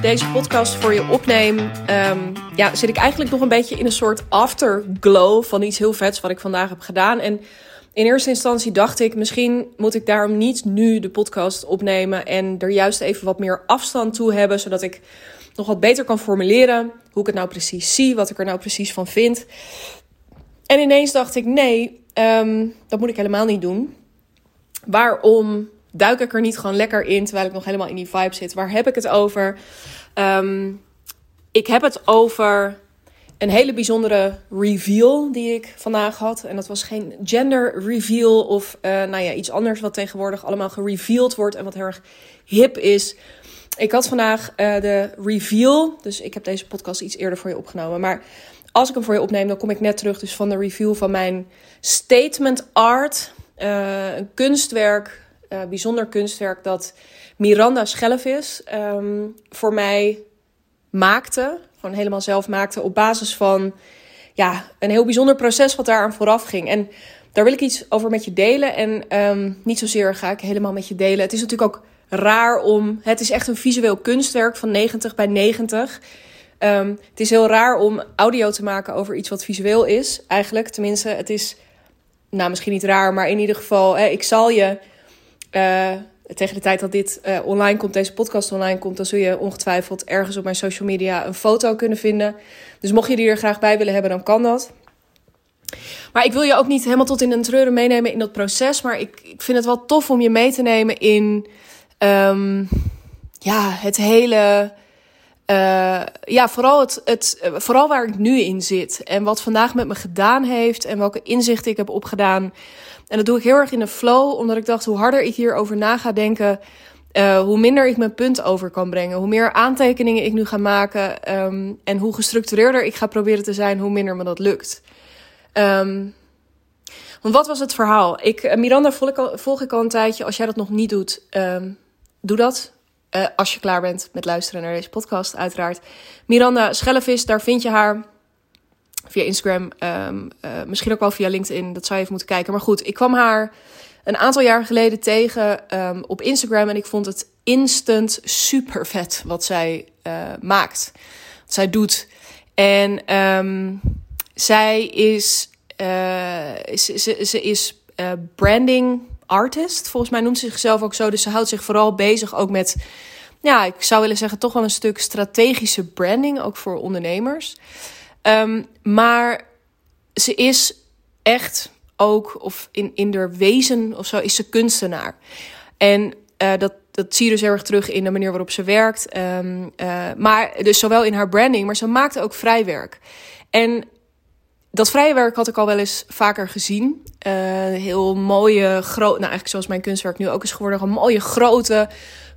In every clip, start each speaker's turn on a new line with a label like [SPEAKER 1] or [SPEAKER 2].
[SPEAKER 1] deze podcast voor je opneem, um, ja, zit ik eigenlijk nog een beetje in een soort afterglow van iets heel vets wat ik vandaag heb gedaan. En in eerste instantie dacht ik, misschien moet ik daarom niet nu de podcast opnemen en er juist even wat meer afstand toe hebben, zodat ik nog wat beter kan formuleren hoe ik het nou precies zie, wat ik er nou precies van vind. En ineens dacht ik, nee, um, dat moet ik helemaal niet doen. Waarom duik ik er niet gewoon lekker in terwijl ik nog helemaal in die vibe zit? Waar heb ik het over? Um, ik heb het over een hele bijzondere reveal die ik vandaag had. En dat was geen gender reveal of uh, nou ja, iets anders wat tegenwoordig allemaal gereveeld wordt en wat heel erg hip is. Ik had vandaag uh, de reveal, dus ik heb deze podcast iets eerder voor je opgenomen. Maar als ik hem voor je opneem, dan kom ik net terug dus van de review van mijn statement art. Uh, een kunstwerk, uh, bijzonder kunstwerk dat Miranda Schellevis um, voor mij maakte. Gewoon helemaal zelf maakte op basis van ja, een heel bijzonder proces wat daar aan vooraf ging. En daar wil ik iets over met je delen. En um, niet zozeer ga ik helemaal met je delen. Het is natuurlijk ook raar om. Het is echt een visueel kunstwerk van 90 bij 90. Um, het is heel raar om audio te maken over iets wat visueel is, eigenlijk. Tenminste, het is, nou misschien niet raar, maar in ieder geval, hè, ik zal je uh, tegen de tijd dat dit uh, online komt, deze podcast online komt, dan zul je ongetwijfeld ergens op mijn social media een foto kunnen vinden. Dus mocht je die er graag bij willen hebben, dan kan dat. Maar ik wil je ook niet helemaal tot in een treuren meenemen in dat proces. Maar ik, ik vind het wel tof om je mee te nemen in um, ja, het hele uh, ja, vooral, het, het, vooral waar ik nu in zit. En wat vandaag met me gedaan heeft. En welke inzichten ik heb opgedaan. En dat doe ik heel erg in de flow. Omdat ik dacht, hoe harder ik hierover na ga denken. Uh, hoe minder ik mijn punt over kan brengen. Hoe meer aantekeningen ik nu ga maken. Um, en hoe gestructureerder ik ga proberen te zijn. Hoe minder me dat lukt. Um, want wat was het verhaal? Ik, uh, Miranda volg ik, al, volg ik al een tijdje. Als jij dat nog niet doet, um, doe dat. Uh, als je klaar bent met luisteren naar deze podcast, uiteraard. Miranda Schellevis, daar vind je haar via Instagram. Um, uh, misschien ook wel via LinkedIn. Dat zou je even moeten kijken. Maar goed, ik kwam haar een aantal jaar geleden tegen um, op Instagram. En ik vond het instant super vet wat zij uh, maakt. Wat zij doet. En um, zij is, ze, ze is branding artist. Volgens mij noemt ze zichzelf ook zo. Dus ze houdt zich vooral bezig ook met, ja, ik zou willen zeggen, toch wel een stuk strategische branding, ook voor ondernemers. Um, maar ze is echt ook, of in, in wezen of zo, is ze kunstenaar. En uh, dat, dat zie je dus heel erg terug in de manier waarop ze werkt. Um, uh, maar dus zowel in haar branding, maar ze maakt ook vrijwerk. En dat vrije werk had ik al wel eens vaker gezien. Uh, heel mooie, groot, nou eigenlijk zoals mijn kunstwerk nu ook is geworden, een mooie, grote,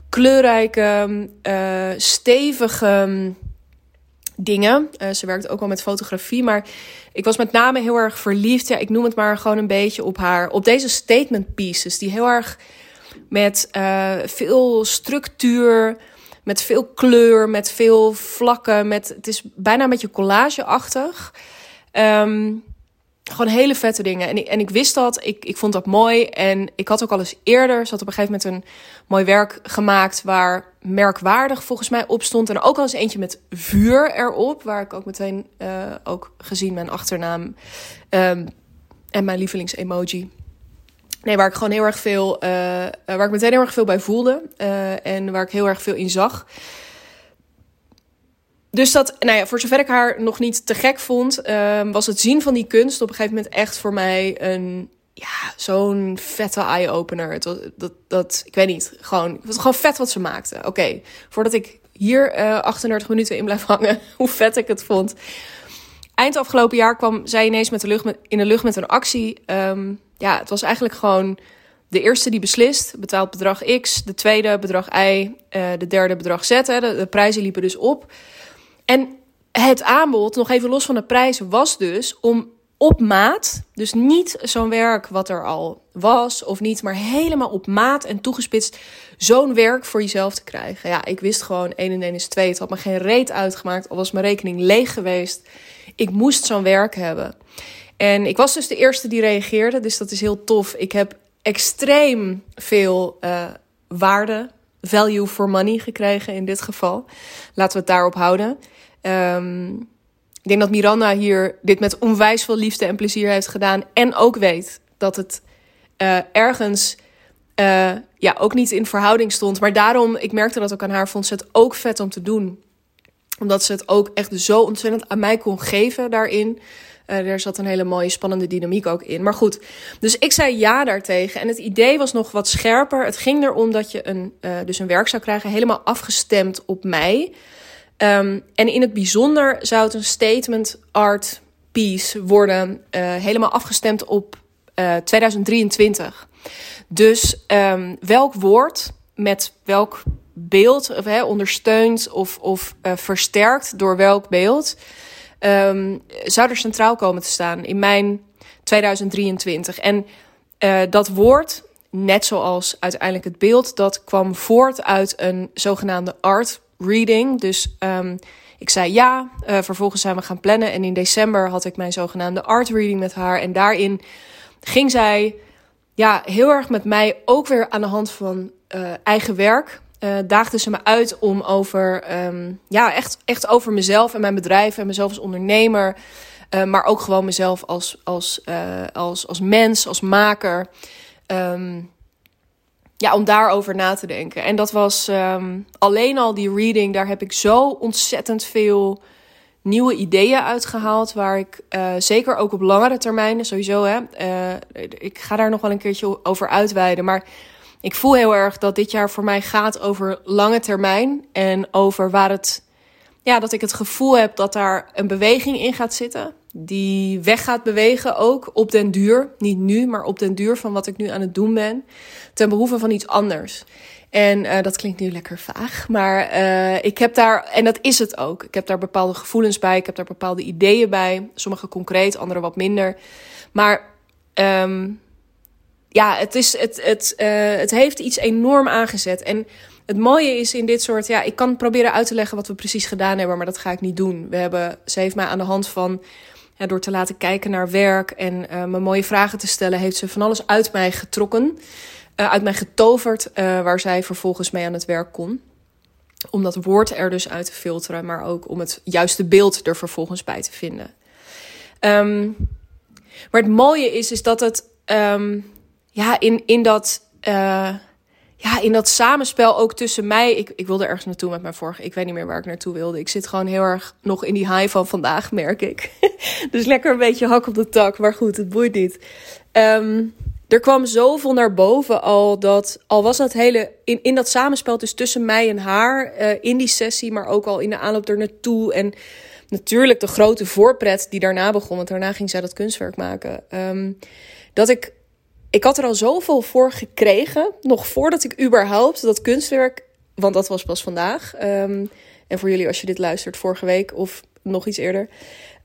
[SPEAKER 1] kleurrijke, uh, stevige dingen. Uh, ze werkt ook wel met fotografie, maar ik was met name heel erg verliefd. Ja, ik noem het maar gewoon een beetje op haar, op deze statement pieces, die heel erg met veel structuur, met veel kleur, met veel vlakken, met het is bijna een beetje collageachtig. Um, gewoon hele vette dingen. En ik, en ik wist dat. Ik, ik vond dat mooi. En ik had ook al eens eerder. Had op een gegeven moment een mooi werk gemaakt. Waar merkwaardig volgens mij op stond. En ook al eens eentje met vuur erop. Waar ik ook meteen uh, ook gezien mijn achternaam. Um, en mijn lievelings-emoji. Nee, waar ik gewoon heel erg veel. Uh, waar ik meteen heel erg veel bij voelde. Uh, en waar ik heel erg veel in zag. Dus dat, nou ja, voor zover ik haar nog niet te gek vond, um, was het zien van die kunst op een gegeven moment echt voor mij een, ja, zo'n vette eye-opener. Dat, dat, dat, ik weet niet, gewoon, het was gewoon vet wat ze maakte. Oké, voordat ik hier uh, 38 minuten in blijf hangen, hoe vet ik het vond. Eind afgelopen jaar kwam zij ineens met de lucht met, in de lucht met een actie. Um, ja, het was eigenlijk gewoon de eerste die beslist, betaalt bedrag X. De tweede bedrag Y. Uh, de derde bedrag Z. Hè. De prijzen liepen dus op. En het aanbod, nog even los van de prijzen, was dus om op maat, dus niet zo'n werk wat er al was of niet, maar helemaal op maat en toegespitst zo'n werk voor jezelf te krijgen. Ja, ik wist gewoon 1 en 1 is 2. Het had me geen reet uitgemaakt, al was mijn rekening leeg geweest. Ik moest zo'n werk hebben. En ik was dus de eerste die reageerde, dus dat is heel tof. Ik heb extreem veel uh, waarde value for money gekregen in dit geval. Laten we het daarop houden. Um, ik denk dat Miranda hier dit met onwijs veel liefde en plezier heeft gedaan. En ook weet dat het uh, ergens uh, ja, ook niet in verhouding stond. Maar daarom, ik merkte dat ook aan haar, vond ze het ook vet om te doen. Omdat ze het ook echt zo ontzettend aan mij kon geven daarin. Uh, er zat een hele mooie spannende dynamiek ook in. Maar goed, dus ik zei ja daartegen. En het idee was nog wat scherper. Het ging erom dat je een, uh, dus een werk zou krijgen, helemaal afgestemd op mij. Um, en in het bijzonder zou het een statement art piece worden, uh, helemaal afgestemd op 2023. Dus um, welk woord met welk beeld of, hè, ondersteund of, of versterkt door welk beeld um, zou er centraal komen te staan in mijn 2023. En uh, dat woord, net zoals uiteindelijk het beeld, dat kwam voort uit een zogenaamde art reading. Dus um, ik zei ja, uh, vervolgens zijn we gaan plannen. En in december had ik mijn zogenaamde art reading met haar. En daarin ging zij ja, heel erg met mij ook weer aan de hand van uh, eigen werk uh, daagde ze me uit om over, um, ja, echt, echt over mezelf en mijn bedrijf en mezelf als ondernemer. Uh, maar ook gewoon mezelf als, als, uh, als, als mens, als maker. Um, ja, om daarover na te denken. En dat was um, alleen al die reading, daar heb ik zo ontzettend veel nieuwe ideeën uitgehaald. Waar ik zeker ook op langere termijn, sowieso, hè, ik ga daar nog wel een keertje over uitweiden. Maar ik voel heel erg dat dit jaar voor mij gaat over lange termijn. En over waar het. Ja, dat ik het gevoel heb dat daar een beweging in gaat zitten. Die weg gaat bewegen ook op den duur. Niet nu, maar op den duur van wat ik nu aan het doen ben. Ten behoeve van iets anders. En uh, dat klinkt nu lekker vaag. Maar uh, ik heb daar, en dat is het ook. Ik heb daar bepaalde gevoelens bij. Ik heb daar bepaalde ideeën bij. Sommige concreet, andere wat minder. Maar um, ja, het, is, het, het, uh, het heeft iets enorm aangezet. En het mooie is in dit soort, ja, ik kan proberen uit te leggen wat we precies gedaan hebben, maar dat ga ik niet doen. We hebben, ze heeft mij aan de hand van, door te laten kijken naar werk en uh, me mooie vragen te stellen, heeft ze van alles uit mij getrokken, uh, uit mij getoverd, waar zij vervolgens mee aan het werk kon. Om dat woord er dus uit te filteren, maar ook om het juiste beeld er vervolgens bij te vinden. Um, maar het mooie is, is dat het. Um, ja, in, in dat. Uh, ja, in dat samenspel ook tussen mij. Ik, ik wilde ergens naartoe met mijn vorige. Ik weet niet meer waar ik naartoe wilde. Ik zit gewoon heel erg nog in die high van vandaag, merk ik. dus lekker een beetje hak op de tak. Maar goed, het boeit niet. Um, er kwam zoveel naar boven al dat. Al was dat hele. In, in dat samenspel dus tussen mij en haar. Uh, in die sessie, maar ook al in de aanloop er naartoe. En natuurlijk de grote voorpret die daarna begon. Want daarna ging zij dat kunstwerk maken. Um, dat ik ik had er al zoveel voor gekregen, nog voordat ik überhaupt dat kunstwerk, want dat was pas vandaag. Um, en voor jullie als je dit luistert, vorige week of nog iets eerder.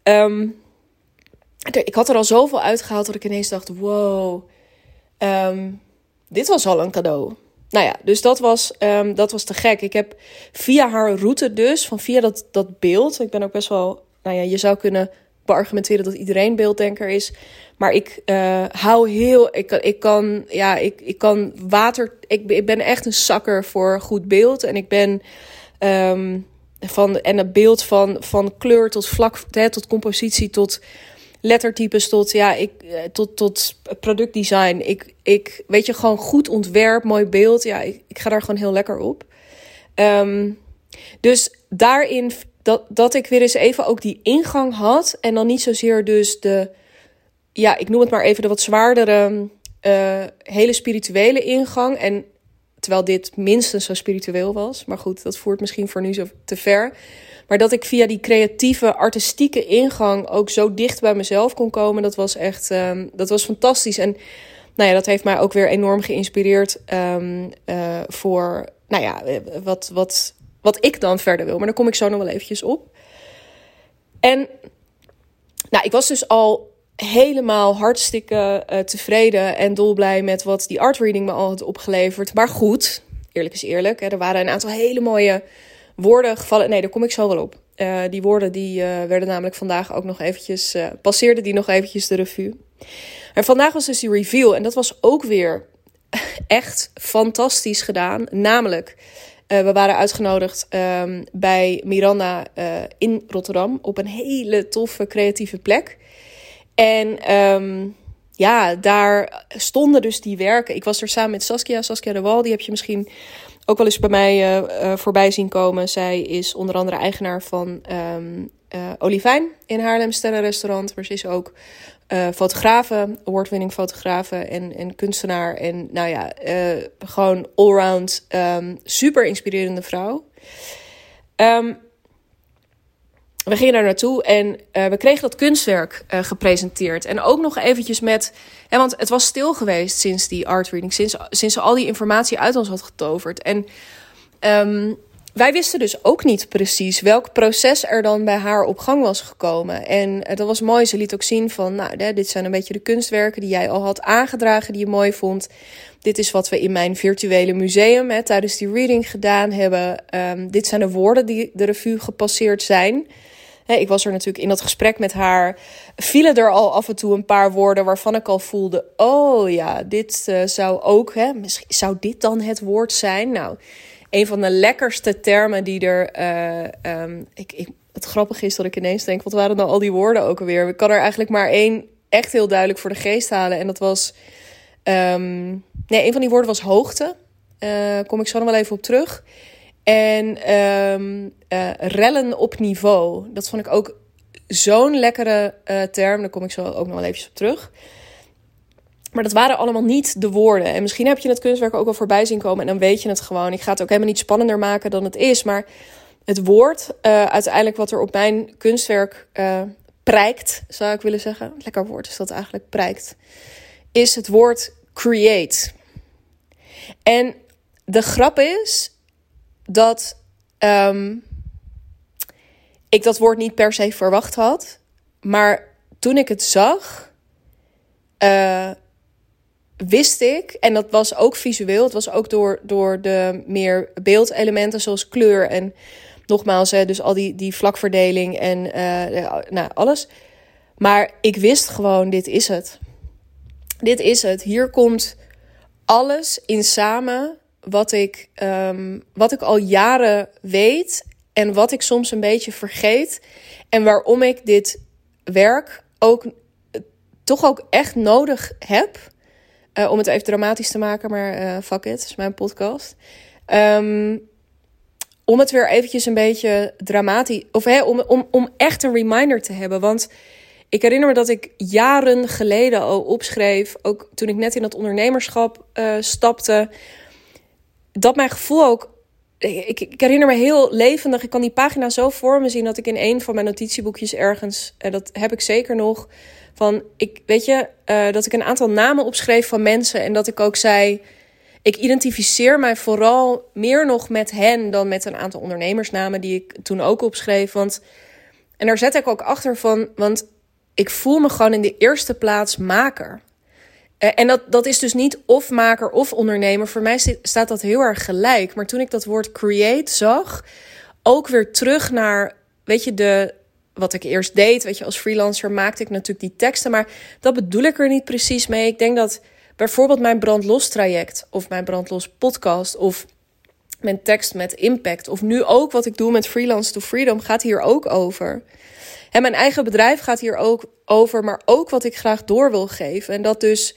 [SPEAKER 1] Um, ik had er al zoveel uitgehaald dat ik ineens dacht: wow, um, dit was al een cadeau. Nou ja, dus dat was, dat was te gek. Ik heb via haar route dus, van via dat, dat beeld. Ik ben ook best wel, nou ja, je zou kunnen beargumenteren dat iedereen beelddenker is. Maar ik uh, hou heel. Ik, ik kan. Ja, ik, ik kan water. Ik, ik ben echt een zakker voor goed beeld. En ik ben. Um, van, en het beeld van, van kleur tot vlak. Hè, tot compositie. Tot lettertypes. Tot, ja, ik, eh, tot, tot productdesign. Ik, ik weet je, gewoon goed ontwerp. Mooi beeld. Ja, ik, ik ga daar gewoon heel lekker op. Um, dus daarin dat, dat ik weer eens even ook die ingang had. En dan niet zozeer dus de, ja, ik noem het maar even de wat zwaardere, uh, hele spirituele ingang. En terwijl dit minstens zo spiritueel was. Maar goed, dat voert misschien voor nu zo te ver. Maar dat ik via die creatieve, artistieke ingang ook zo dicht bij mezelf kon komen, dat was echt, um, dat was fantastisch. En nou ja, dat heeft mij ook weer enorm geïnspireerd um, uh, voor, nou ja, wat, wat wat ik dan verder wil. Maar daar kom ik zo nog wel eventjes op. En nou, ik was dus al helemaal hartstikke uh, tevreden en dolblij met wat die art reading me al had opgeleverd. Maar goed, eerlijk is eerlijk. Hè, er waren een aantal hele mooie woorden gevallen. Nee, daar kom ik zo wel op. Uh, die woorden die uh, werden namelijk vandaag ook nog eventjes, passeerden die nog eventjes de revue. En vandaag was dus die reveal en dat was ook weer echt fantastisch gedaan. Namelijk, uh, we waren uitgenodigd um, bij Miranda uh, in Rotterdam op een hele toffe creatieve plek. En um, ja, daar stonden dus die werken. Ik was er samen met Saskia, Saskia de Wal. Die heb je misschien ook wel eens bij mij uh, voorbij zien komen. Zij is onder andere eigenaar van um, Olivijn in Haarlem Sterrenrestaurant. Maar ze is ook uh, fotografen, award-winning fotografen en, en kunstenaar. En nou ja, uh, gewoon allround um, super inspirerende vrouw. Um, we gingen daar naartoe en uh, we kregen dat kunstwerk gepresenteerd. En ook nog eventjes met... Hè, want het was stil geweest sinds die art reading. Sinds, sinds ze al die informatie uit ons had getoverd. En... Um, wij wisten dus ook niet precies welk proces er dan bij haar op gang was gekomen. En dat was mooi. Ze liet ook zien van, nou, dit zijn een beetje de kunstwerken die jij al had aangedragen, die je mooi vond. Dit is wat we in mijn virtuele museum hè, tijdens die reading gedaan hebben. Um, dit zijn de woorden die de revue gepasseerd zijn. ik was er natuurlijk in dat gesprek met haar. Vielen er al af en toe een paar woorden waarvan ik al voelde: oh ja, dit uh, zou ook, hè, misschien zou dit dan het woord zijn? Nou een van de lekkerste termen die er. Uh, um, ik, ik, het grappige is dat ik ineens denk: wat waren nou al die woorden ook alweer? Ik kan er eigenlijk maar één echt heel duidelijk voor de geest halen. En dat was. Um, nee, een van die woorden was hoogte. Uh, kom ik zo nog wel even op terug. En um, uh, rellen op niveau. Dat vond ik ook zo'n lekkere term. Daar kom ik zo ook nog wel even op terug. Maar dat waren allemaal niet de woorden. En misschien heb je het kunstwerk ook al voorbij zien komen en dan weet je het gewoon. Ik ga het ook helemaal niet spannender maken dan het is. Maar het woord, uh, uiteindelijk wat er op mijn kunstwerk uh, prijkt, zou ik willen zeggen. Lekker woord is dat eigenlijk, prijkt. Is het woord create. En de grap is dat um, ik dat woord niet per se verwacht had. Maar toen ik het zag, uh, wist ik, en dat was ook visueel, het was ook door, door de meer beeldelementen zoals kleur en nogmaals, hè, dus al die, die vlakverdeling en uh, nou, alles. Maar ik wist gewoon, dit is het. Dit is het. Hier komt alles in samen wat ik, um, wat ik al jaren weet en wat ik soms een beetje vergeet. En waarom ik dit werk ook toch ook echt nodig heb. Uh, om het even dramatisch te maken, maar uh, fuck it, is mijn podcast. Um, om het weer eventjes een beetje dramatisch... Of hè, om, om, om echt een reminder te hebben. Want ik herinner me dat ik jaren geleden al opschreef... ook toen ik net in dat ondernemerschap uh, stapte... dat mijn gevoel ook... Ik, ik, herinner me heel levendig. Ik kan die pagina zo voor me zien... dat ik in een van mijn notitieboekjes ergens... en dat heb ik zeker nog van, ik, weet je, uh, dat ik een aantal namen opschreef van mensen en dat ik ook zei, ik identificeer mij vooral meer nog met hen dan met een aantal ondernemersnamen die ik toen ook opschreef. Want, en daar zet ik ook achter van, want ik voel me gewoon in de eerste plaats maker. Uh, en dat, dat is dus niet of maker of ondernemer. Voor mij staat dat heel erg gelijk. Maar toen ik dat woord create zag, ook weer terug naar, weet je, de, wat ik eerst deed. Weet je, als freelancer maakte ik natuurlijk die teksten. Maar dat bedoel ik er niet precies mee. Ik denk dat bijvoorbeeld mijn brandlos traject of mijn brandlos podcast of mijn tekst met impact of nu ook wat ik doe met freelance to freedom gaat hier ook over. En mijn eigen bedrijf gaat hier ook over, maar ook wat ik graag door wil geven. En dat dus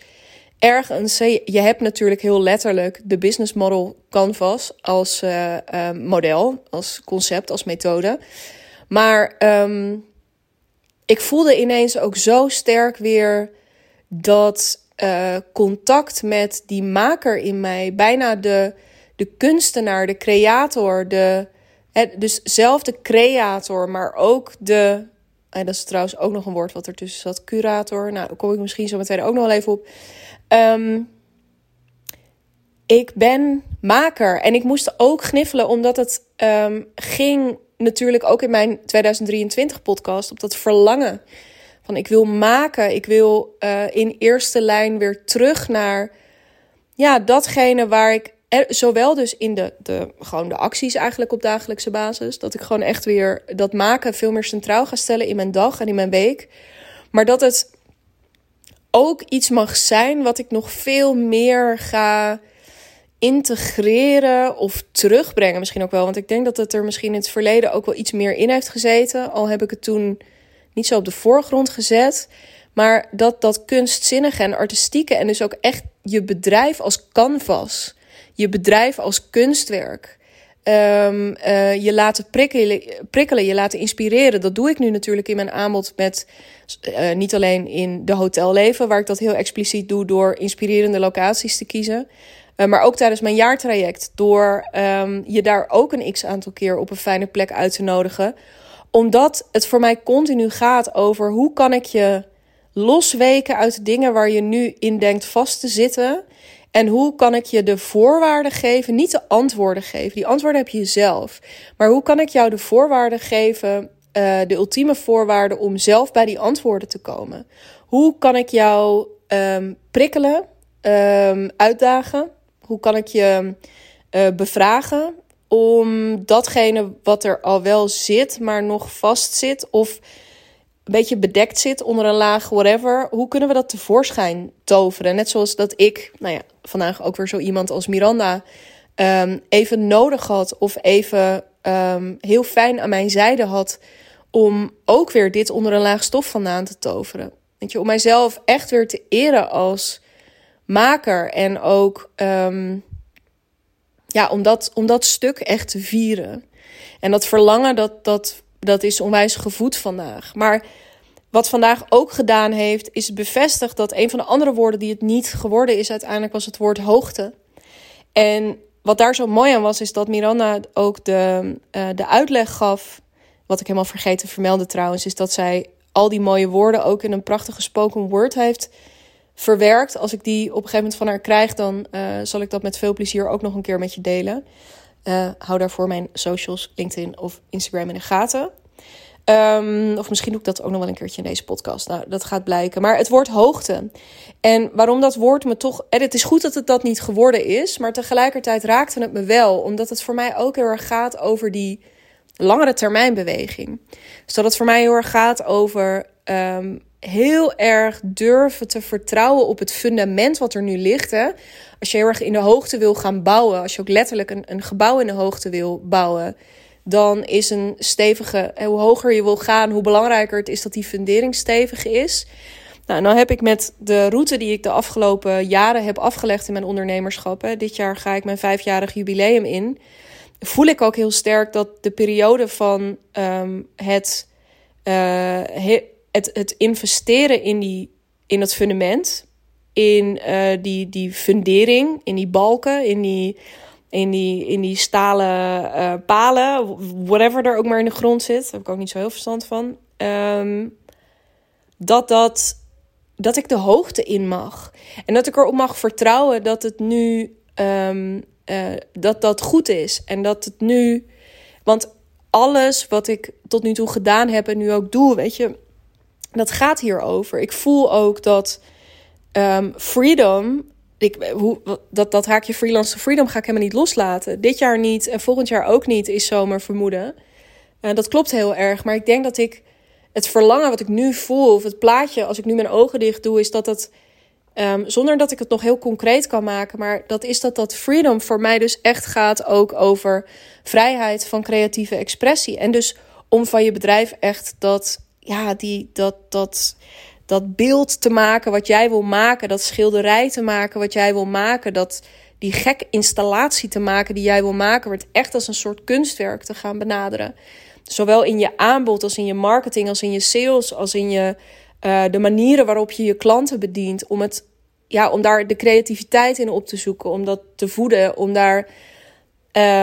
[SPEAKER 1] ergens, je hebt natuurlijk heel letterlijk de business model canvas als uh, uh, model, als concept, als methode. Maar um, ik voelde ineens ook zo sterk weer dat uh, contact met die maker in mij, bijna de, de kunstenaar, de creator, de, dus zelf de creator, maar ook de. En dat is trouwens ook nog een woord wat ertussen zat. Curator. Nou, daar kom ik misschien zo meteen ook nog wel even op. Um, ik ben maker. En ik moest ook gniffelen, omdat het um, ging natuurlijk ook in mijn 2023 podcast op dat verlangen. Van ik wil maken, ik wil uh, in eerste lijn weer terug naar ja, datgene waar ik zowel dus in de, de, gewoon de acties eigenlijk op dagelijkse basis. Dat ik gewoon echt weer dat maken veel meer centraal ga stellen in mijn dag en in mijn week. Maar dat het ook iets mag zijn wat ik nog veel meer ga integreren of terugbrengen. Misschien ook wel. Want ik denk dat het er misschien in het verleden ook wel iets meer in heeft gezeten. Al heb ik het toen niet zo op de voorgrond gezet. Maar dat dat kunstzinnige en artistieke en dus ook echt je bedrijf als canvas, je bedrijf als kunstwerk, um, uh, je laten prikkelen, prikkelen, je laten inspireren. Dat doe ik nu natuurlijk in mijn aanbod met uh, niet alleen in de hotelleven, waar ik dat heel expliciet doe door inspirerende locaties te kiezen. Uh, maar ook tijdens mijn jaartraject, door um, je daar ook een x aantal keer op een fijne plek uit te nodigen. Omdat het voor mij continu gaat over hoe kan ik je losweken uit de dingen waar je nu in denkt vast te zitten. En hoe kan ik je de voorwaarden geven, niet de antwoorden geven. Die antwoorden heb je zelf. Maar hoe kan ik jou de voorwaarden geven, uh, de ultieme voorwaarden om zelf bij die antwoorden te komen? Hoe kan ik jou um, prikkelen, um, uitdagen? Hoe kan ik je uh, bevragen om datgene wat er al wel zit, maar nog vast zit? Of een beetje bedekt zit onder een laag whatever. Hoe kunnen we dat tevoorschijn toveren? Net zoals dat ik, nou ja, vandaag ook weer zo iemand als Miranda um, even nodig had of even um, heel fijn aan mijn zijde had om ook weer dit onder een laag stof vandaan te toveren. Weet je, om mijzelf echt weer te eren als maker en ook um, ja, om dat, om dat stuk echt te vieren. En dat verlangen, dat, dat dat is onwijs gevoed vandaag. Maar wat vandaag ook gedaan heeft, is bevestigd dat een van de andere woorden die het niet geworden is, uiteindelijk was het woord hoogte. En wat daar zo mooi aan was, is dat Miranda ook de, uh, de uitleg gaf. Wat ik helemaal vergeten vermelden trouwens, is dat zij al die mooie woorden ook in een prachtige spoken word heeft verwerkt. Als ik die op een gegeven moment van haar krijg, dan uh, zal ik dat met veel plezier ook nog een keer met je delen. Uh, hou daarvoor mijn socials, LinkedIn of Instagram in de gaten. Um, of misschien doe ik dat ook nog wel een keertje in deze podcast. Nou, dat gaat blijken. Maar het woord hoogte. En waarom dat woord me toch. En het is goed dat het dat niet geworden is. Maar tegelijkertijd raakte het me wel. Omdat het voor mij ook heel erg gaat over die langere termijn beweging. Dus dat het voor mij heel erg gaat over um, heel erg durven te vertrouwen op het fundament wat er nu ligt. Hè? Als je heel erg in de hoogte wil gaan bouwen, als je ook letterlijk een, een gebouw in de hoogte wil bouwen, dan is een stevige, hoe hoger je wil gaan, hoe belangrijker het is dat die fundering stevig is. Nou, nou heb ik met de route die ik de afgelopen jaren heb afgelegd in mijn ondernemerschap. Dit jaar ga ik mijn vijfjarig jubileum in. Voel ik ook heel sterk dat de periode van um, het, uh, het, het investeren in, die, in het fundament, in uh, die, die fundering, in die balken, in die, in die, in die stalen uh, palen, whatever er ook maar in de grond zit, daar heb ik ook niet zo heel verstand van. Um, dat, dat, dat ik de hoogte in mag. En dat ik erop mag vertrouwen dat het nu um, uh, dat dat goed is. En dat het nu. Want alles wat ik tot nu toe gedaan heb en nu ook doe, weet je, dat gaat hierover. Ik voel ook dat um, freedom. Ik, hoe, dat, dat haakje freelance freedom ga ik helemaal niet loslaten. Dit jaar niet en volgend jaar ook niet, is zomaar vermoeden. Uh, dat klopt heel erg. Maar ik denk dat ik het verlangen wat ik nu voel, of het plaatje als ik nu mijn ogen dicht doe, is dat het. Um, zonder dat ik het nog heel concreet kan maken. Maar dat is dat dat freedom voor mij dus echt gaat ook over vrijheid van creatieve expressie. En dus om van je bedrijf echt dat ja, die, dat, dat, dat beeld te maken wat jij wil maken, dat schilderij te maken wat jij wil maken, dat die gekke installatie te maken die jij wil maken, wordt echt als een soort kunstwerk te gaan benaderen. Zowel in je aanbod als in je marketing, als in je sales, als in je, uh, de manieren waarop je je klanten bedient, om, het, ja, om daar de creativiteit in op te zoeken, om dat te voeden, om daar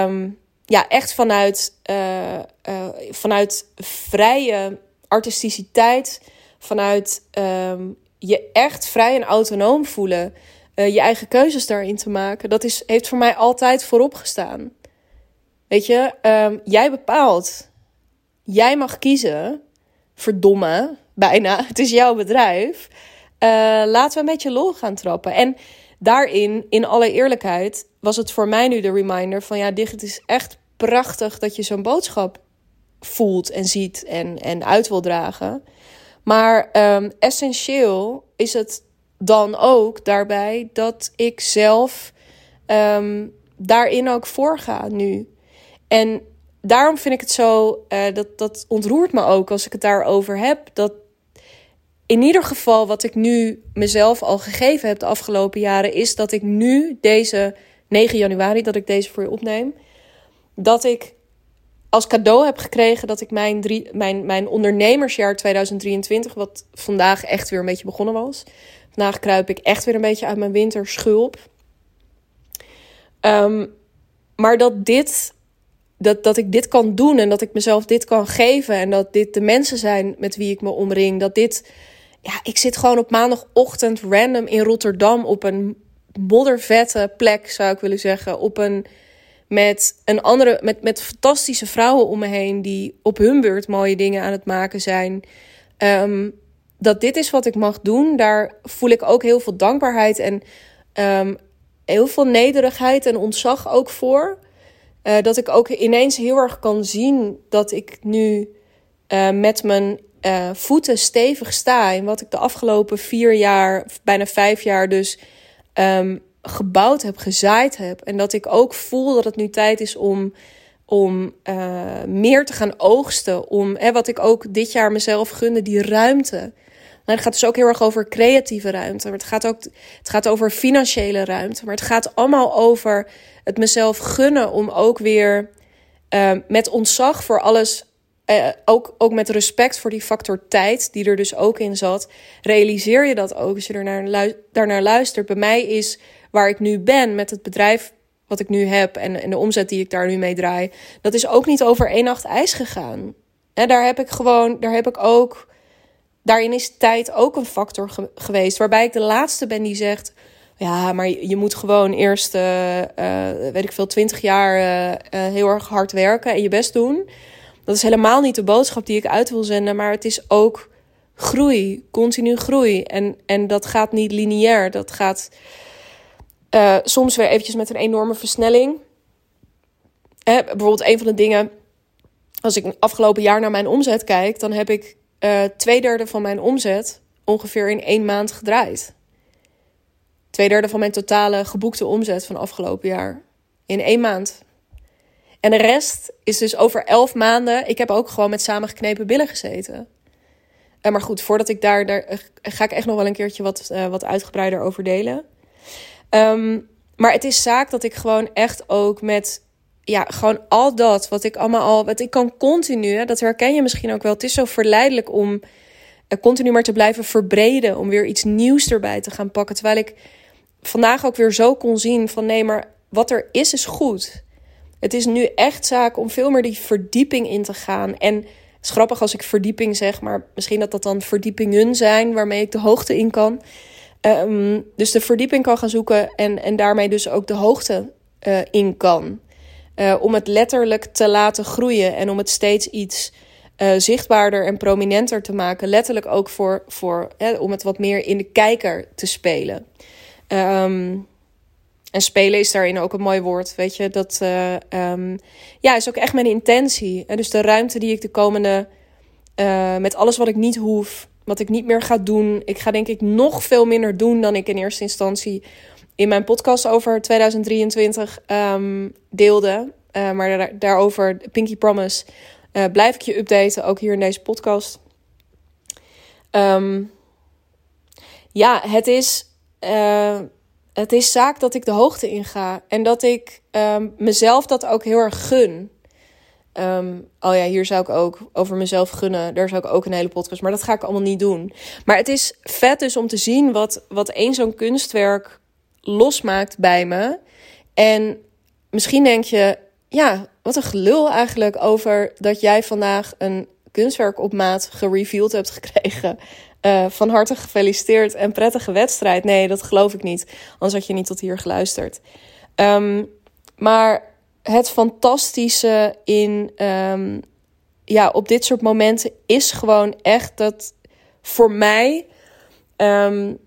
[SPEAKER 1] um, ja, echt vanuit, uh, uh, vanuit vrije artisticiteit, vanuit um, je echt vrij en autonoom voelen, uh, je eigen keuzes daarin te maken, dat is, heeft voor mij altijd voorop gestaan. Weet je, um, jij bepaalt. Jij mag kiezen. Verdomme, bijna. Het is jouw bedrijf. Uh, laten we met je lol gaan trappen. En daarin, in alle eerlijkheid, was het voor mij nu de reminder van ja, dit is echt prachtig dat je zo'n boodschap voelt en ziet en, en uit wil dragen. Maar um, essentieel is het dan ook daarbij dat ik zelf ehm, daarin ook voorga nu. En daarom vind ik het zo, uh, dat, dat ontroert me ook als ik het daarover heb. Dat in ieder geval wat ik nu mezelf al gegeven heb de afgelopen jaren, is dat ik nu deze 9 januari, dat ik deze voor je opneem, dat ik als cadeau heb gekregen dat ik mijn, mijn, mijn ondernemersjaar 2023, wat vandaag echt weer een beetje begonnen was. Vandaag kruip ik echt weer een beetje uit mijn winterschulp. Um, maar dat dit, dat, dat ik dit kan doen en dat ik mezelf dit kan geven en dat dit de mensen zijn met wie ik me omring. Dat dit, ja, ik zit gewoon op maandagochtend random in Rotterdam op een moddervette plek, zou ik willen zeggen. Op een met een andere, met, met fantastische vrouwen om me heen die op hun beurt mooie dingen aan het maken zijn. Um, dat dit is wat ik mag doen, daar voel ik ook heel veel dankbaarheid en um, heel veel nederigheid en ontzag ook voor. Uh, dat ik ook ineens heel erg kan zien dat ik nu uh, met mijn uh, voeten stevig sta. In wat ik de afgelopen vier jaar, bijna vijf jaar dus um, gebouwd heb, gezaaid heb. En dat ik ook voel dat het nu tijd is om, om uh, meer te gaan oogsten. Om hè, wat ik ook dit jaar mezelf gunde, die ruimte. Nou, het gaat dus ook heel erg over creatieve ruimte. Maar het gaat ook het gaat over financiële ruimte. Maar het gaat allemaal over het mezelf gunnen om ook weer uh, met ontzag voor alles uh, ook, ook met respect voor die factor tijd, die er dus ook in zat, realiseer je dat ook als je ernaar, daarnaar luistert. Bij mij is waar ik nu ben met het bedrijf wat ik nu heb en, en de omzet die ik daar nu mee draai, dat is ook niet over één nacht ijs gegaan. En daar heb ik gewoon, daar heb ik ook, daarin is tijd ook een factor geweest. Waarbij ik de laatste ben die zegt, ja, maar je, moet gewoon eerst, uh, uh, weet ik veel, twintig jaar uh, heel erg hard werken en je best doen. Dat is helemaal niet de boodschap die ik uit wil zenden, maar het is ook groei, continu groei. En, en dat gaat niet lineair, dat gaat uh, soms weer eventjes met een enorme versnelling. Eh, bijvoorbeeld een van de dingen, als ik afgelopen jaar naar mijn omzet kijk, dan heb ik uh, twee derde van mijn omzet ongeveer in één maand gedraaid. Twee derde van mijn totale geboekte omzet van afgelopen jaar in één maand. En de rest is dus over elf maanden. Ik heb ook gewoon met samengeknepen billen gezeten. Uh, maar goed, voordat ik daar, daar ga ik echt nog wel een keertje wat, wat uitgebreider over delen. Um, maar het is zaak dat ik gewoon echt ook met ja, gewoon al dat wat ik allemaal al. Wat ik kan continu, dat herken je misschien ook wel. Het is zo verleidelijk om uh, continu maar te blijven verbreden. Om weer iets nieuws erbij te gaan pakken. Terwijl ik vandaag ook weer zo kon zien van nee, maar wat er is, is goed. Het is nu echt zaak om veel meer die verdieping in te gaan. En het is grappig als ik verdieping zeg, maar misschien dat dat dan verdiepingen zijn waarmee ik de hoogte in kan. Um, dus de verdieping kan gaan zoeken en, en daarmee dus ook de hoogte uh, in kan. Uh, om het letterlijk te laten groeien en om het steeds iets uh, zichtbaarder en prominenter te maken. Letterlijk ook voor, voor om het wat meer in de kijker te spelen. Um, en spelen is daarin ook een mooi woord, weet je. Dat um, ja, is ook echt mijn intentie. En dus de ruimte die ik de komende, met alles wat ik niet hoef, wat ik niet meer ga doen. Ik ga denk ik nog veel minder doen dan ik in eerste instantie in mijn podcast over 2023 um, ehm, deelde. Uh, maar daar, daarover, Pinky Promise, uh, blijf ik je updaten, ook hier in deze podcast. Um, ja, het is, uh, het is zaak dat ik de hoogte inga. En dat ik um, mezelf dat ook heel erg gun. Um, oh ja, hier zou ik ook over mezelf gunnen. Daar zou ik ook een hele podcast. Maar dat ga ik allemaal niet doen. Maar het is vet dus om te zien wat, wat één zo'n kunstwerk losmaakt bij me. En misschien denk je, ja, wat een gelul eigenlijk over dat jij vandaag een kunstwerk op maat gereveeld hebt gekregen. Uh, van harte gefeliciteerd en prettige wedstrijd. Nee, dat geloof ik niet. Anders had je niet tot hier geluisterd. Um, maar het fantastische in um, ja, op dit soort momenten is gewoon echt dat voor mij. Um,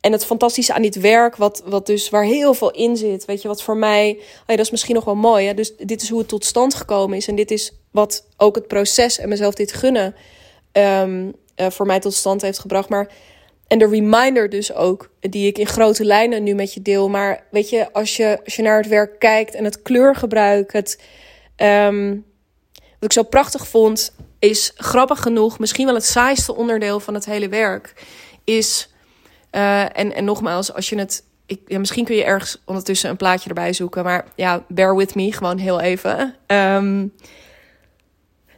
[SPEAKER 1] en het fantastische aan dit werk, wat, wat dus waar heel veel in zit. Weet je, wat voor mij. Oh ja, dat is misschien nog wel mooi. Hè? Dus dit is hoe het tot stand gekomen is. En dit is wat ook het proces en mezelf dit gunnen. Um, uh, voor mij tot stand heeft gebracht. Maar en de reminder dus ook, die ik in grote lijnen nu met je deel. Maar weet je, als je, als je naar het werk kijkt en het kleurgebruik, het, um, wat ik zo prachtig vond, is grappig genoeg, misschien wel het saaiste onderdeel van het hele werk, is, uh, en, en nogmaals, als je het, ik, misschien kun je ergens ondertussen een plaatje erbij zoeken, maar ja, bear with me, gewoon heel even. Um,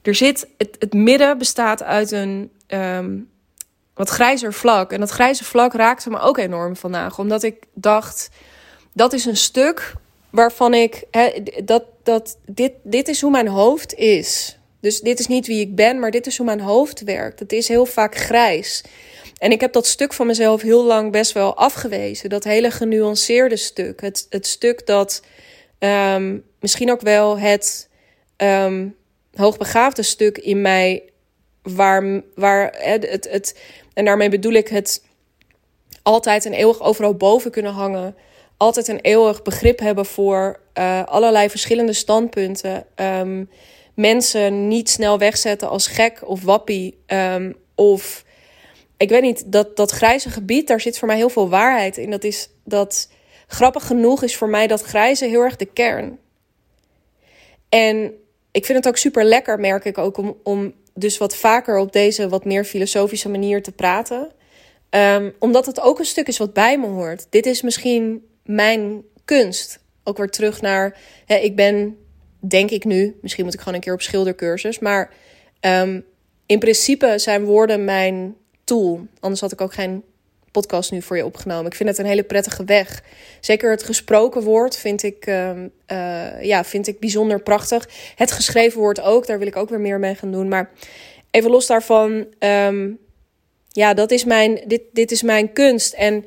[SPEAKER 1] er zit, het, het midden bestaat uit een um, wat grijzer vlak. En dat grijze vlak raakte me ook enorm vandaag. Omdat ik dacht, dat is een stuk waarvan ik... Hè, dat, dat, dit, dit is hoe mijn hoofd is. Dus dit is niet wie ik ben, maar dit is hoe mijn hoofd werkt. Het is heel vaak grijs. En ik heb dat stuk van mezelf heel lang best wel afgewezen. Dat hele genuanceerde stuk. Het, het stuk dat um, misschien ook wel het um, hoogbegaafde stuk in mij waar, waar het, het, en daarmee bedoel ik het altijd en eeuwig overal boven kunnen hangen. Altijd een eeuwig begrip hebben voor uh, allerlei verschillende standpunten. Um, mensen niet snel wegzetten als gek of wappie. Um, of ik weet niet, dat, dat grijze gebied, daar zit voor mij heel veel waarheid in. Dat is dat grappig genoeg is voor mij dat grijze heel erg de kern. En ik vind het ook super lekker, merk ik ook, om, om dus wat vaker op deze wat meer filosofische manier te praten. Um, omdat het ook een stuk is wat bij me hoort. Dit is misschien mijn kunst. Ook weer terug naar, hè, ik ben, denk ik nu, misschien moet ik gewoon een keer op schildercursus. Maar um, in principe zijn woorden mijn tool. Anders had ik ook geen podcast nu voor je opgenomen. Ik vind het een hele prettige weg. Zeker het gesproken woord vind ik, uh, uh, ja, vind ik bijzonder prachtig. Het geschreven woord ook, daar wil ik ook weer meer mee gaan doen. Maar even los daarvan, um, ja, dat is mijn, dit, dit is mijn kunst. En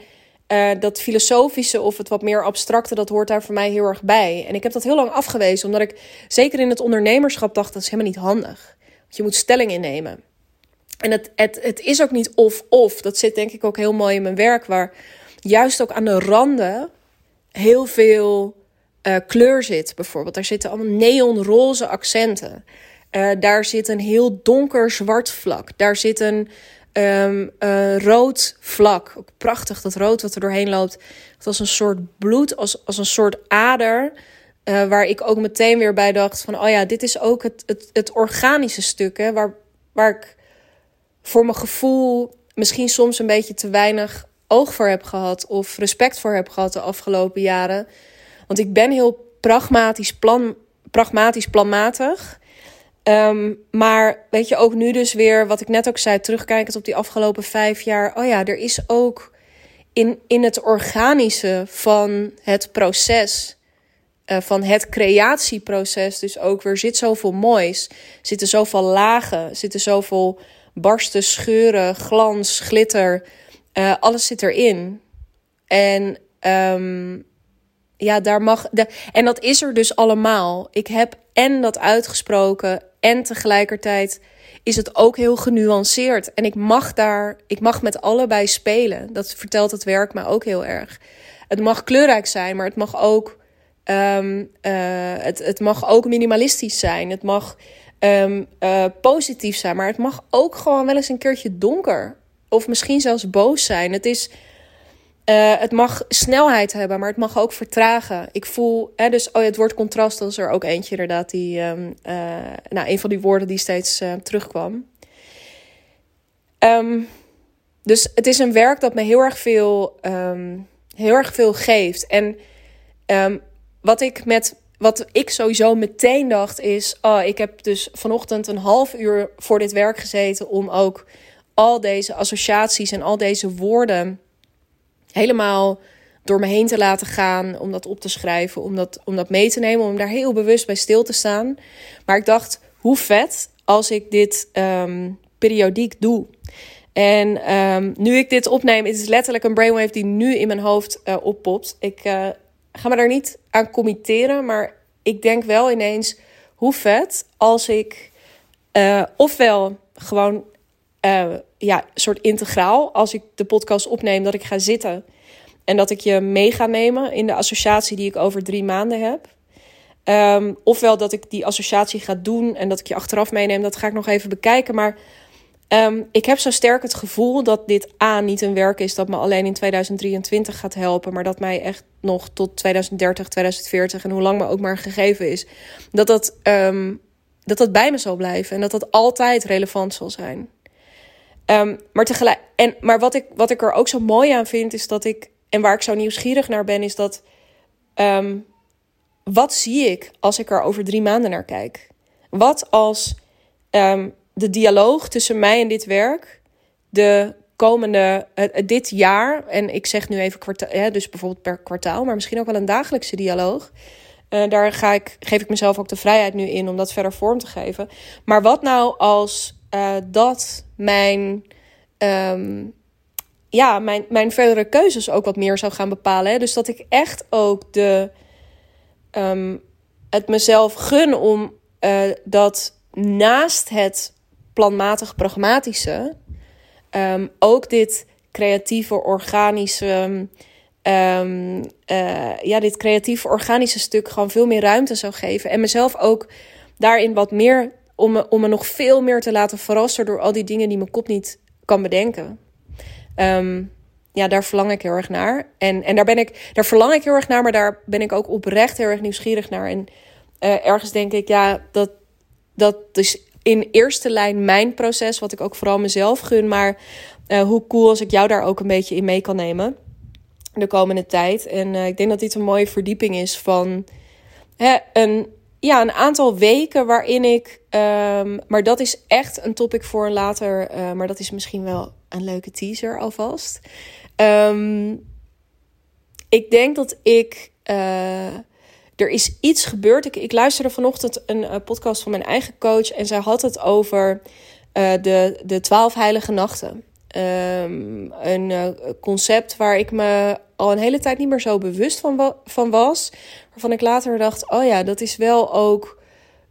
[SPEAKER 1] uh, dat filosofische of het wat meer abstracte, dat hoort daar voor mij heel erg bij. En ik heb dat heel lang afgewezen, omdat ik zeker in het ondernemerschap dacht, dat is helemaal niet handig. Want je moet stelling innemen. En het, het, het is ook niet of-of. Dat zit denk ik ook heel mooi in mijn werk, waar juist ook aan de randen heel veel uh, kleur zit. Bijvoorbeeld, daar zitten allemaal neonroze accenten. Uh, daar zit een heel donker zwart vlak. Daar zit een um, uh, rood vlak. Ook prachtig, dat rood wat er doorheen loopt. Het als een soort bloed, als, als een soort ader. Waar ik ook meteen weer bij dacht van... oh ja, dit is ook het, het, het organische stuk, hè, waar, waar ik voor mijn gevoel misschien soms een beetje te weinig oog voor heb gehad of respect voor heb gehad de afgelopen jaren. Want ik ben heel pragmatisch, plan, pragmatisch planmatig. Um, maar weet je, ook nu dus weer, wat ik net ook zei, terugkijkend op die afgelopen vijf jaar. Oh ja, er is ook in, in het organische van het proces, uh, van het creatieproces, dus ook weer zit zoveel moois. Zitten zoveel lagen, zitten zoveel barsten, scheuren, glans, glitter. Uh, alles zit erin. En um, ja, daar mag. De, en dat is er dus allemaal. Ik heb en dat uitgesproken. En tegelijkertijd is het ook heel genuanceerd. En ik mag daar, ik mag met allebei spelen. Dat vertelt het werk me ook heel erg. Het mag kleurrijk zijn, maar het mag ook. Um, uh, het, het mag ook minimalistisch zijn. Het mag um, uh, positief zijn. Maar het mag ook gewoon wel eens een keertje donker. Of misschien zelfs boos zijn. Het is. Uh, het mag snelheid hebben, maar het mag ook vertragen. Ik voel, hè, dus oh, het woord contrast, is er ook eentje inderdaad, die, um, uh, nou, een van die woorden die steeds terugkwam. Um, dus het is een werk dat me heel erg veel, heel erg veel geeft. En wat ik met wat ik sowieso meteen dacht is: oh, ik heb dus vanochtend een half uur voor dit werk gezeten om ook al deze associaties en al deze woorden helemaal door me heen te laten gaan, om dat op te schrijven, om dat, om dat mee te nemen, om daar heel bewust bij stil te staan. Maar ik dacht, hoe vet als ik dit um, periodiek doe. En um, nu ik dit opneem, is het letterlijk een brainwave die nu in mijn hoofd uh, oppopt. Ik uh, ga me daar niet aan committeren, maar ik denk wel ineens hoe vet als ik uh, ofwel gewoon uh, ja, soort integraal, als ik de podcast opneem, dat ik ga zitten en dat ik je mee ga nemen in de associatie die ik over drie maanden heb. Um, ofwel dat ik die associatie ga doen en dat ik je achteraf meeneem, dat ga ik nog even bekijken. Maar Ehm, ik heb zo sterk het gevoel dat dit A niet een werk is dat me alleen in 2023 gaat helpen, maar dat mij echt nog tot 2030, 2040 en hoe lang me ook maar gegeven is, dat dat, ehm, dat, dat bij me zal blijven en dat dat altijd relevant zal zijn. Um, maar tegelijk, en, maar wat ik, wat ik er ook zo mooi aan vind, is dat ik, en waar ik zo nieuwsgierig naar ben, is dat, wat zie ik als ik er over drie maanden naar kijk? Wat als de dialoog tussen mij en dit werk de komende, dit jaar, en ik zeg nu even kwartaal, dus bijvoorbeeld per kwartaal, maar misschien ook wel een dagelijkse dialoog. Uh, daar ga ik, geef ik mezelf ook de vrijheid nu in om dat verder vorm te geven. Maar wat nou als dat mijn, um, ja, mijn, mijn verdere keuzes ook wat meer zou gaan bepalen? Hè? Dus dat ik echt ook de, um, het mezelf gun om dat naast het planmatig pragmatische um, ook dit creatieve, organische. Um, uh, ja, dit creatieve, organische stuk gewoon veel meer ruimte zou geven. En mezelf ook daarin wat meer. Om me, om me nog veel meer te laten verrassen door al die dingen die mijn kop niet kan bedenken. Ja, daar verlang ik heel erg naar. En, en daar, ben ik, daar verlang ik heel erg naar, maar daar ben ik ook oprecht heel erg nieuwsgierig naar. En uh, ergens denk ik, ja, dat, dat is in eerste lijn mijn proces, wat ik ook vooral mezelf gun. Maar uh, hoe cool als ik jou daar ook een beetje in mee kan nemen de komende tijd. En uh, ik denk dat dit een mooie verdieping is van hè, een, ja, een aantal weken waarin ik. Um, maar dat is echt een topic voor een later. Uh, maar dat is misschien wel een leuke teaser alvast. Um, ik denk dat ik er is iets gebeurd. Ik, ik luisterde vanochtend een uh, podcast van mijn eigen coach en zij had het over uh, de, de twaalf heilige nachten. Um, een uh, concept waar ik me al een hele tijd niet meer zo bewust van, van was. Waarvan ik later dacht, oh ja, dat is wel ook...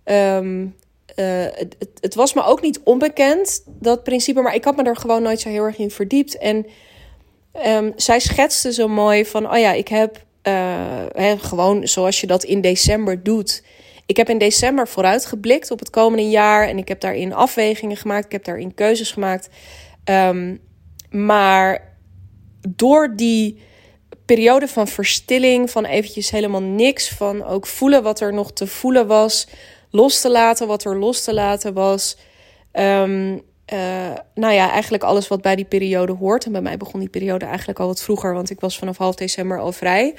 [SPEAKER 1] Um, het, het, was me ook niet onbekend, dat principe. Maar ik had me er gewoon nooit zo heel erg in verdiept. En um, zij schetste zo mooi van, oh ja, ik heb uh, gewoon zoals je dat in december doet. Ik heb in december vooruitgeblikt op het komende jaar en ik heb daarin afwegingen gemaakt, ik heb daarin keuzes gemaakt. Um, maar door die periode van verstilling, van eventjes helemaal niks, van ook voelen wat er nog te voelen was, los te laten wat er los te laten was. Um, uh, nou ja, eigenlijk alles wat bij die periode hoort. En bij mij begon die periode eigenlijk al wat vroeger, want ik was vanaf half december al vrij.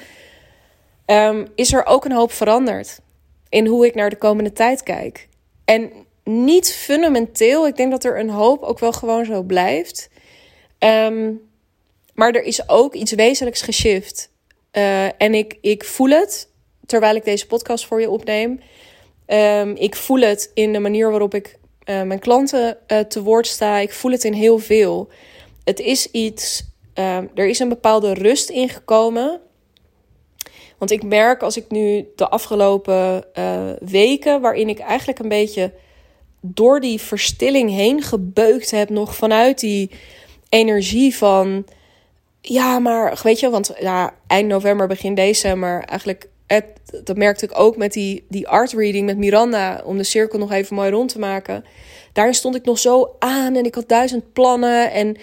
[SPEAKER 1] Um, is er ook een hoop veranderd in hoe ik naar de komende tijd kijk. En niet fundamenteel. Ik denk dat er een hoop ook wel gewoon zo blijft. Um, maar er is ook iets wezenlijks geshift. Uh, en ik, ik voel het terwijl ik deze podcast voor je opneem. Um, ik voel het in de manier waarop ik uh, mijn klanten uh, te woord sta. Ik voel het in heel veel. Het is iets, uh, er is een bepaalde rust ingekomen. Want ik merk als ik nu de afgelopen weken, waarin ik eigenlijk een beetje door die verstilling heen gebeukt heb, nog vanuit die energie van. Ja, maar weet je, want ja, eind november, begin december, eigenlijk dat merkte ik ook met die, die art reading met Miranda, om de cirkel nog even mooi rond te maken. Daarin stond ik nog zo aan en ik had duizend plannen en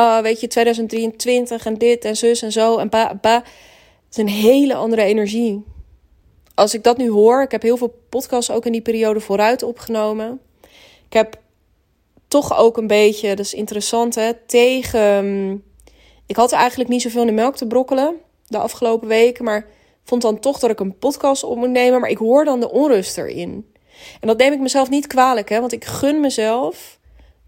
[SPEAKER 1] uh, weet je, 2023 en dit en zus en zo en ba, ba. Het is een hele andere energie. Als ik dat nu hoor, ik heb heel veel podcasts ook in die periode vooruit opgenomen. Ik heb toch ook een beetje, dat is interessant hè, tegen... Ik had eigenlijk niet zoveel in de melk te brokkelen de afgelopen weken, maar vond dan toch dat ik een podcast op moet nemen, maar ik hoor dan de onrust erin. En dat neem ik mezelf niet kwalijk, hè, want ik gun mezelf.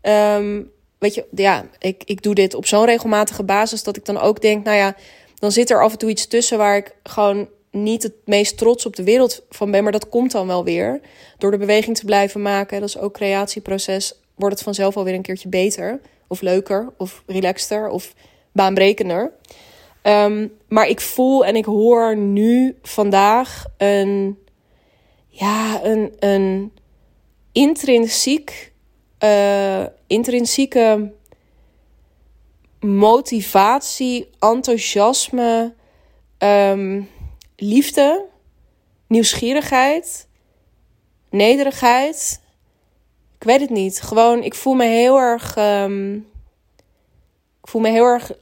[SPEAKER 1] Um, weet je, ja, ik, ik doe dit op zo'n regelmatige basis dat ik dan ook denk, nou ja, dan zit er af en toe iets tussen waar ik gewoon niet het meest trots op de wereld van ben, maar dat komt dan wel weer. Door de beweging te blijven maken, dat is ook creatieproces, wordt het vanzelf alweer een keertje beter, of leuker, of relaxter, of baanbrekender. Um, maar ik voel en ik hoor nu vandaag een, ja, een, een intrinsiek, uh, intrinsieke motivatie, enthousiasme, um, liefde, nieuwsgierigheid, nederigheid, ik weet het niet. Gewoon, ik voel me heel erg. Ehm, ik voel me heel erg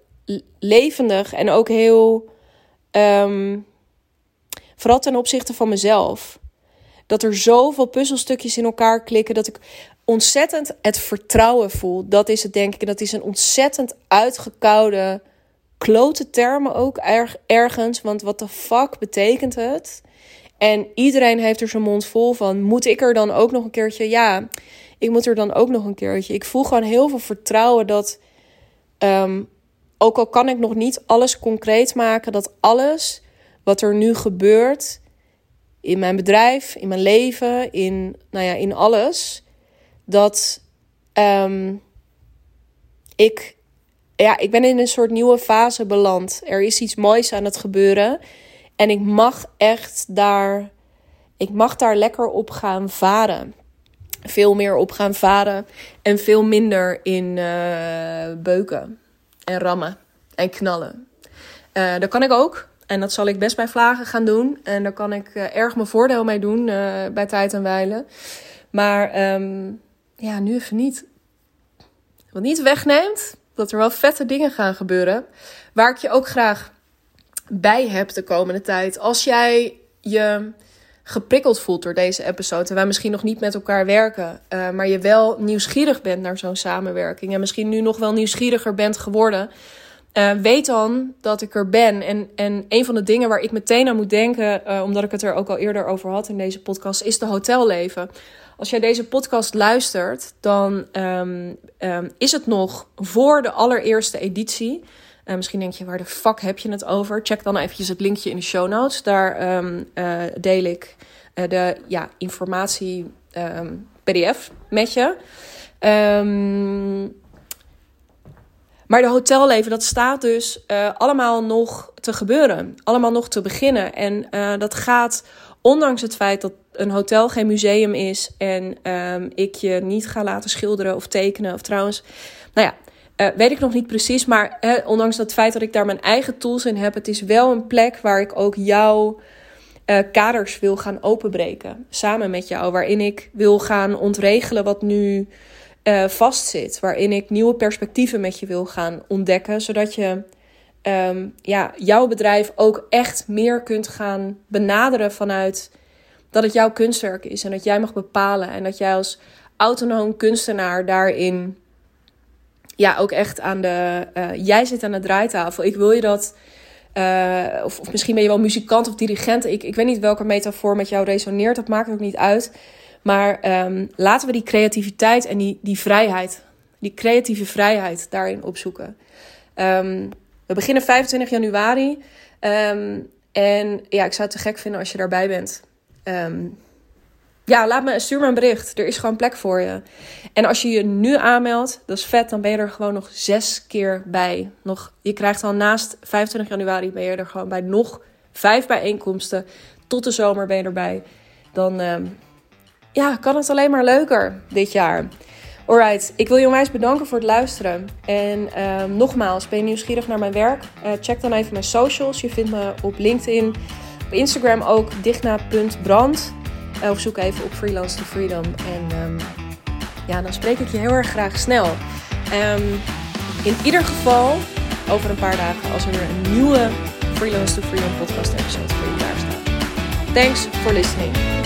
[SPEAKER 1] levendig en ook heel. Um, vooral ten opzichte van mezelf. Dat er zoveel puzzelstukjes in elkaar klikken dat ik ontzettend het vertrouwen voel. Dat is het, denk ik. En dat is een ontzettend uitgekoude, klote termen ook erg, ergens. Want wat de fuck betekent het? En iedereen heeft er zijn mond vol van. Moet ik er dan ook nog een keertje? Ja, ik moet er dan ook nog een keertje. Ik voel gewoon heel veel vertrouwen dat. Ehm, ook al kan ik nog niet alles concreet maken, dat alles wat er nu gebeurt in mijn bedrijf, in mijn leven, in, nou ja, in alles, dat ehm, ik, ja, ik ben in een soort nieuwe fase beland. Er is iets moois aan het gebeuren en ik mag echt daar, ik mag daar lekker op gaan varen. Veel meer op gaan varen en veel minder in uh, beuken en rammen en knallen. Uh, dat kan ik ook. En dat zal ik best bij vlagen gaan doen. En daar kan ik uh, erg mijn voordeel mee doen bij tijd en wijlen. Maar um, ja, nu even niet. Wat niet wegneemt dat er wel vette dingen gaan gebeuren. Waar ik je ook graag bij heb de komende tijd. Als jij je geprikkeld voelt door deze episode. En wij misschien nog niet met elkaar werken. Uh, maar je wel nieuwsgierig bent naar zo'n samenwerking. En misschien nu nog wel nieuwsgieriger bent geworden. Uh, weet dan dat ik er ben. En, en een van de dingen waar ik meteen aan moet denken. Uh, omdat ik het er ook al eerder over had in deze podcast. Is de hotelleven. Als jij deze podcast luistert, dan um, um, is het nog voor de allereerste editie. Uh, misschien denk je, waar de fuck heb je het over? Check dan eventjes het linkje in de show notes. Daar um, uh, deel ik uh, de ja, informatie PDF met je. maar de hotelleven, dat staat dus allemaal nog te gebeuren. Allemaal nog te beginnen. En dat gaat, ondanks het feit dat een hotel geen museum is en ik je niet ga laten schilderen of tekenen. Of trouwens, nou ja, uh, weet ik nog niet precies. Maar ondanks het feit dat ik daar mijn eigen tools in heb, het is wel een plek waar ik ook jouw uh, kaders wil gaan openbreken. Samen met jou. Waarin ik wil gaan ontregelen wat nu vastzit. Waarin ik nieuwe perspectieven met je wil gaan ontdekken. Zodat je um, ja, jouw bedrijf ook echt meer kunt gaan benaderen vanuit dat het jouw kunstwerk is en dat jij mag bepalen en dat jij als autonoom kunstenaar daarin ja ook echt aan de uh, jij zit aan de draaitafel. Ik wil je dat uh, of, misschien ben je wel muzikant of dirigent. Ik, ik weet niet welke metafoor met jou resoneert. Dat maakt ook niet uit. Maar um, laten we die creativiteit en die, die vrijheid, die creatieve vrijheid daarin opzoeken. Um, we beginnen 25 januari. Um, en ja, ik zou het te gek vinden als je daarbij bent. Um, ja, laat me, stuur me een bericht. Er is gewoon plek voor je. En als je je nu aanmeldt, dat is vet, dan ben je er gewoon nog zes keer bij. Nog, je krijgt dan naast 25 januari ben je er gewoon bij nog vijf bijeenkomsten. Tot de zomer ben je erbij. Dan um, ja, kan het alleen maar leuker dit jaar. Alright, ik wil je onwijs bedanken voor het luisteren. En um, nogmaals, ben je nieuwsgierig naar mijn werk? Uh, check dan even mijn socials. Je vindt me op LinkedIn. Op Instagram ook digna.brand. Uh, of zoek even op Freelance to Freedom. En um, ja, dan spreek ik je heel erg graag snel. Um, in ieder geval over een paar dagen als er weer een nieuwe Freelance to Freedom podcast episode voor je klaar staat. Thanks for listening.